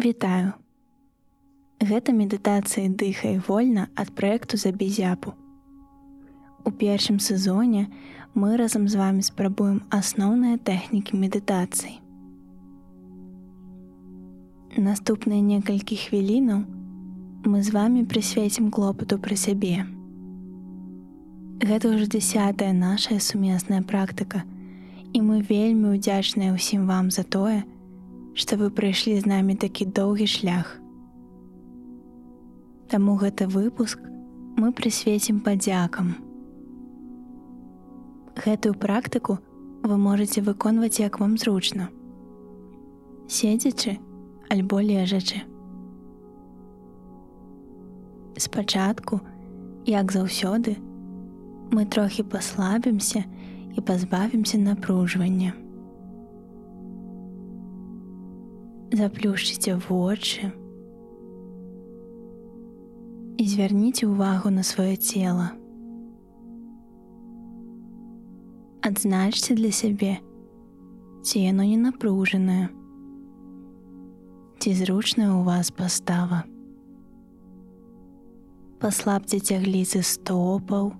Вітаю. Гэта медытацыі дыхай вольна ад праекту забізяпу. У першым сезоне мы разам з вами спрабуем асноўныя тэхнікі медытацыі. Наступныя некалькі хвілінаў мы з вами прысвецім клопату пра сябе. Гэта ўжо дзясятая нашая сумесная практыка, і мы вельмі ўдзячныя ўсім вам за тое, што вы прайшлі з намі такі доўгі шлях. Таму гэты выпуск мы прысвецім падзякам. Гэтую практыку вы можете выконваць як вам зручна. Седзячы альбо лежачы. Спачатку, як заўсёды, мы трохі паслабімся і пазбавімся напружвання. Заплюшчыце вочы і звярніце ўвагу на сваё цело. Адзначце для сябе, ці яно не напружанае, ці зручная ў вас пастава. Паслабце цягліцы стопаў,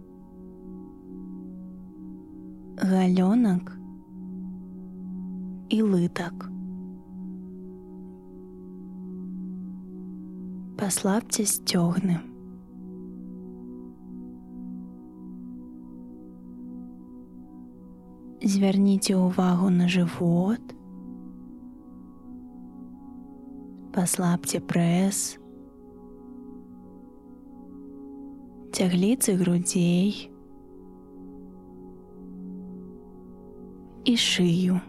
галёнак і лытак. Паслабце сцёгны. Звярніце ўвагу на жывот, паслабце прэс, цягліцы грудзей і шыю.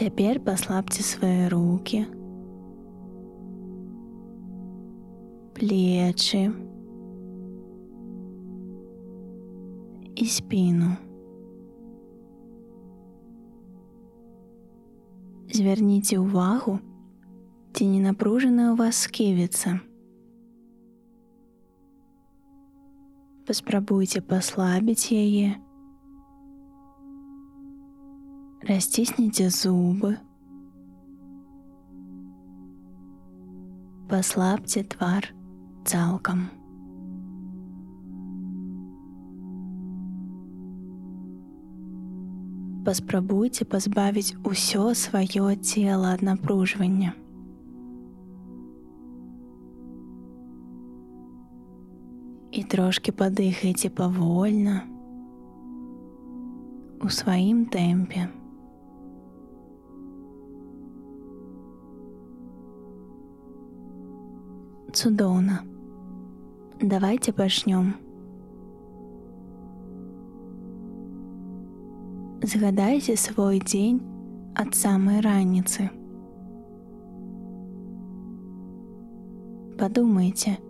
Цяпер паслабце свае руки, плечы і спіну. Звярніце ўвагу, ці не напружаная ў вас сківіца. Паспрабуйце паслабіць яе, расцісніце зубы, паслабце твар цалкам. Паспрабуйце пазбавіць усё сваё цела ад напружвання. І трошки падыхайце павольна у сваім тэмпе. Цудоўна. Давайте пачнём. Згадайце свой дзень ад самай раніцы. Падумайце,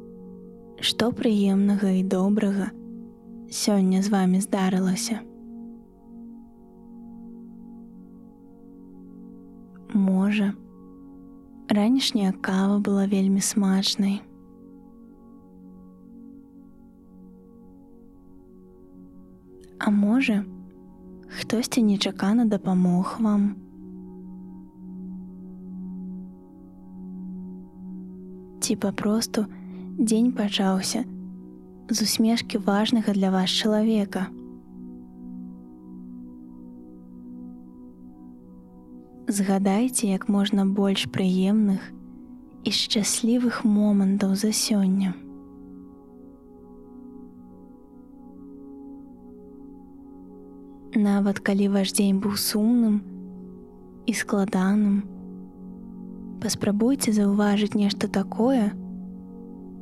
што прыемнага і добрага сёння з вами здарылася. Можа, ранішняя кава была вельмі смачнай. А можа, хтосьці нечакана дапамог вам. Ці папросту дзень пачаўся з усмешкі важнага для вас чалавека. Згадайце як можна больш прыемных і шчаслівых момантаў за сёння. Нават калі ваш дзень быў сумным і складаным, паспрабуйце заўважыць нешта такое,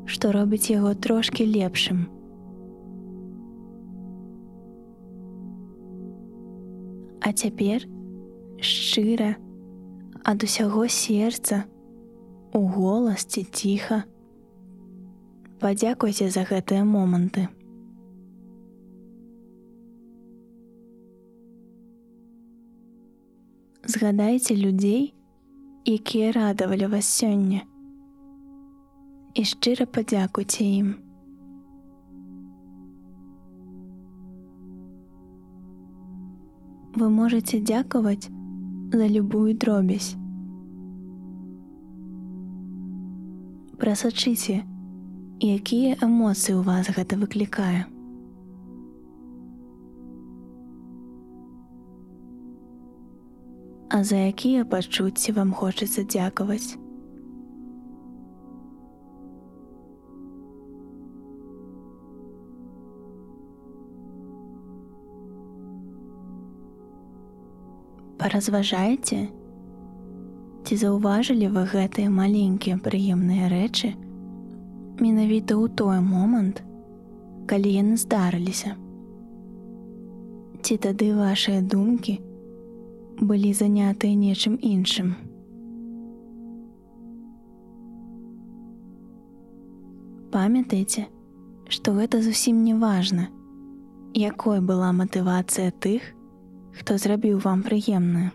што робіць яго трошки лепшым. А цяпер, шчыра, ад усяго сердца, у голасці ціха. Падзякуйце за гэтыя моманты. Згадайце людзей, якія радавалі вас сёння. І шчыра падзякуйце ім. Вы можете дзякаваць за любую дробязь. Прасачыце, якія эмоцыі ў вас гэта выклікае. А за якія пачуцці вам хочацца дзякаваць? Паразважайце, ці заўважылі вы гэтыя маленькія прыемныя рэчы менавіта ў той момант, калі яны здарыліся. Ці тады вашыя думкі былі занятыя нечым іншым. Памятайце, што гэта зусім не важна, якой была матывацыя тых, хто зрабіў вам прыемна.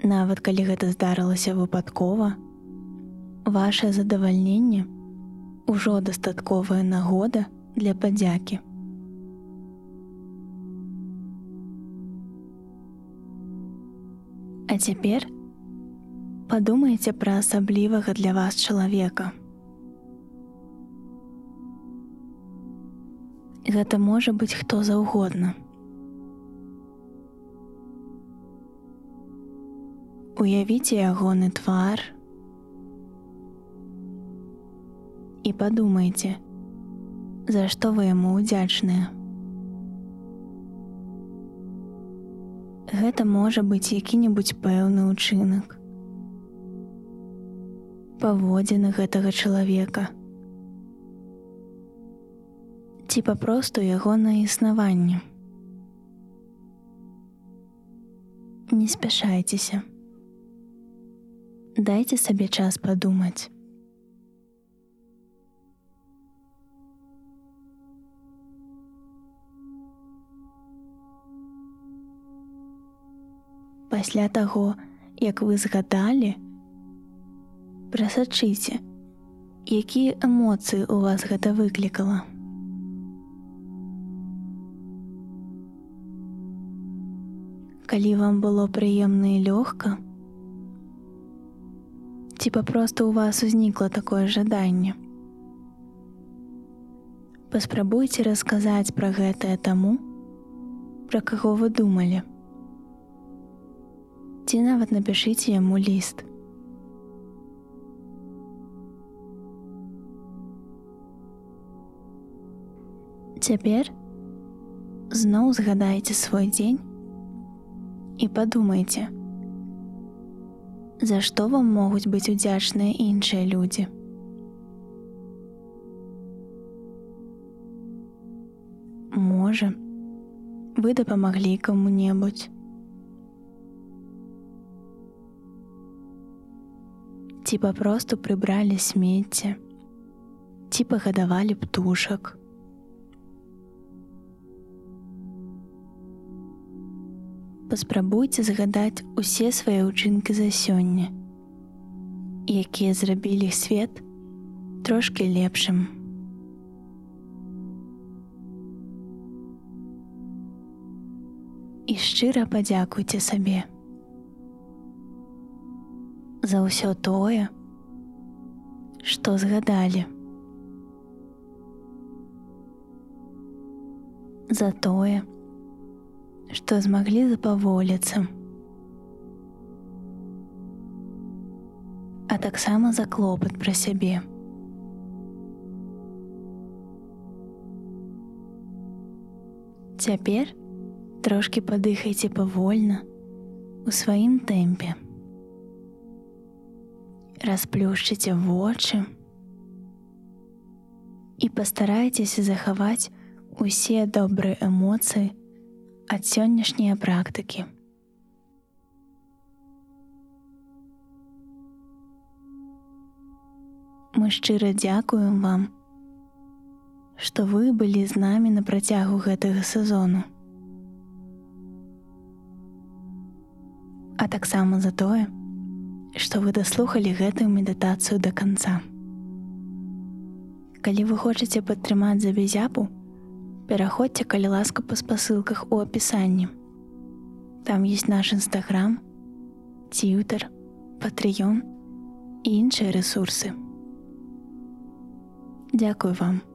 Нават калі гэта здарылася выпадкова, ваше задавальненне ўжо дастатковая нагода для падзякі. А цяпер падумайце пра асаблівага для вас чалавека. Гэта можа быць хто заўгодна. Уявіце ягоны твар і падумайце, за што вы яму ўдзячныя. Гэта можа быць які-небудзь пэўны ўчынак. Паводзіны гэтага чалавека. Ці папросту ягонае існаванне. Не спяшайцеся дайце сабе час падумаць. Пасля таго, як вы згадалі, прасачыце, якія эмоцыі ў вас гэта выклікала. Калі вам было прыемна і лёгка, ці папросту у вас узнікла такое жаданне. Паспрабуйце расказаць пра гэтае таму, пра каго вы думалі. Ці нават напішыце яму ліст. Цяпер зноў згадайце свой дзень і падумайце, за што вам могуць быць удзячныя іншыя людзі. Можа, вы дапамаглі каму-небудзь. Ці папросту прыбралі смецце, ці пагадавалі птушак. Паспрабуйце згадаць усе свае ўчынкі за сёння, якія зрабілі свет трошки лепшым. І шчыра падзякуйце сабе за ўсё тое, што згадалі. За тое, што змаглі запаволіцца. А таксама за клопат пра сябе. Цяпер трошки падыхайце павольна у сваім тэмпе. Расплюшчыце вочы і пастарайцеся захаваць усе добрыя эмоцыі, ад сённяшняй практыкі. Мы шчыра дзякуем вам, што вы былі з намі на працягу гэтага сезону. А таксама за тое, што вы даслухалі гэтую медытацыю да канца. Калі вы хочаце падтрымаць за безяпу, пераходзьце калі ласка па спасылках у апісанні. Там есть наш нстаграм, Тьютер, Patreon і іншыя ресурсы. Дякую вам.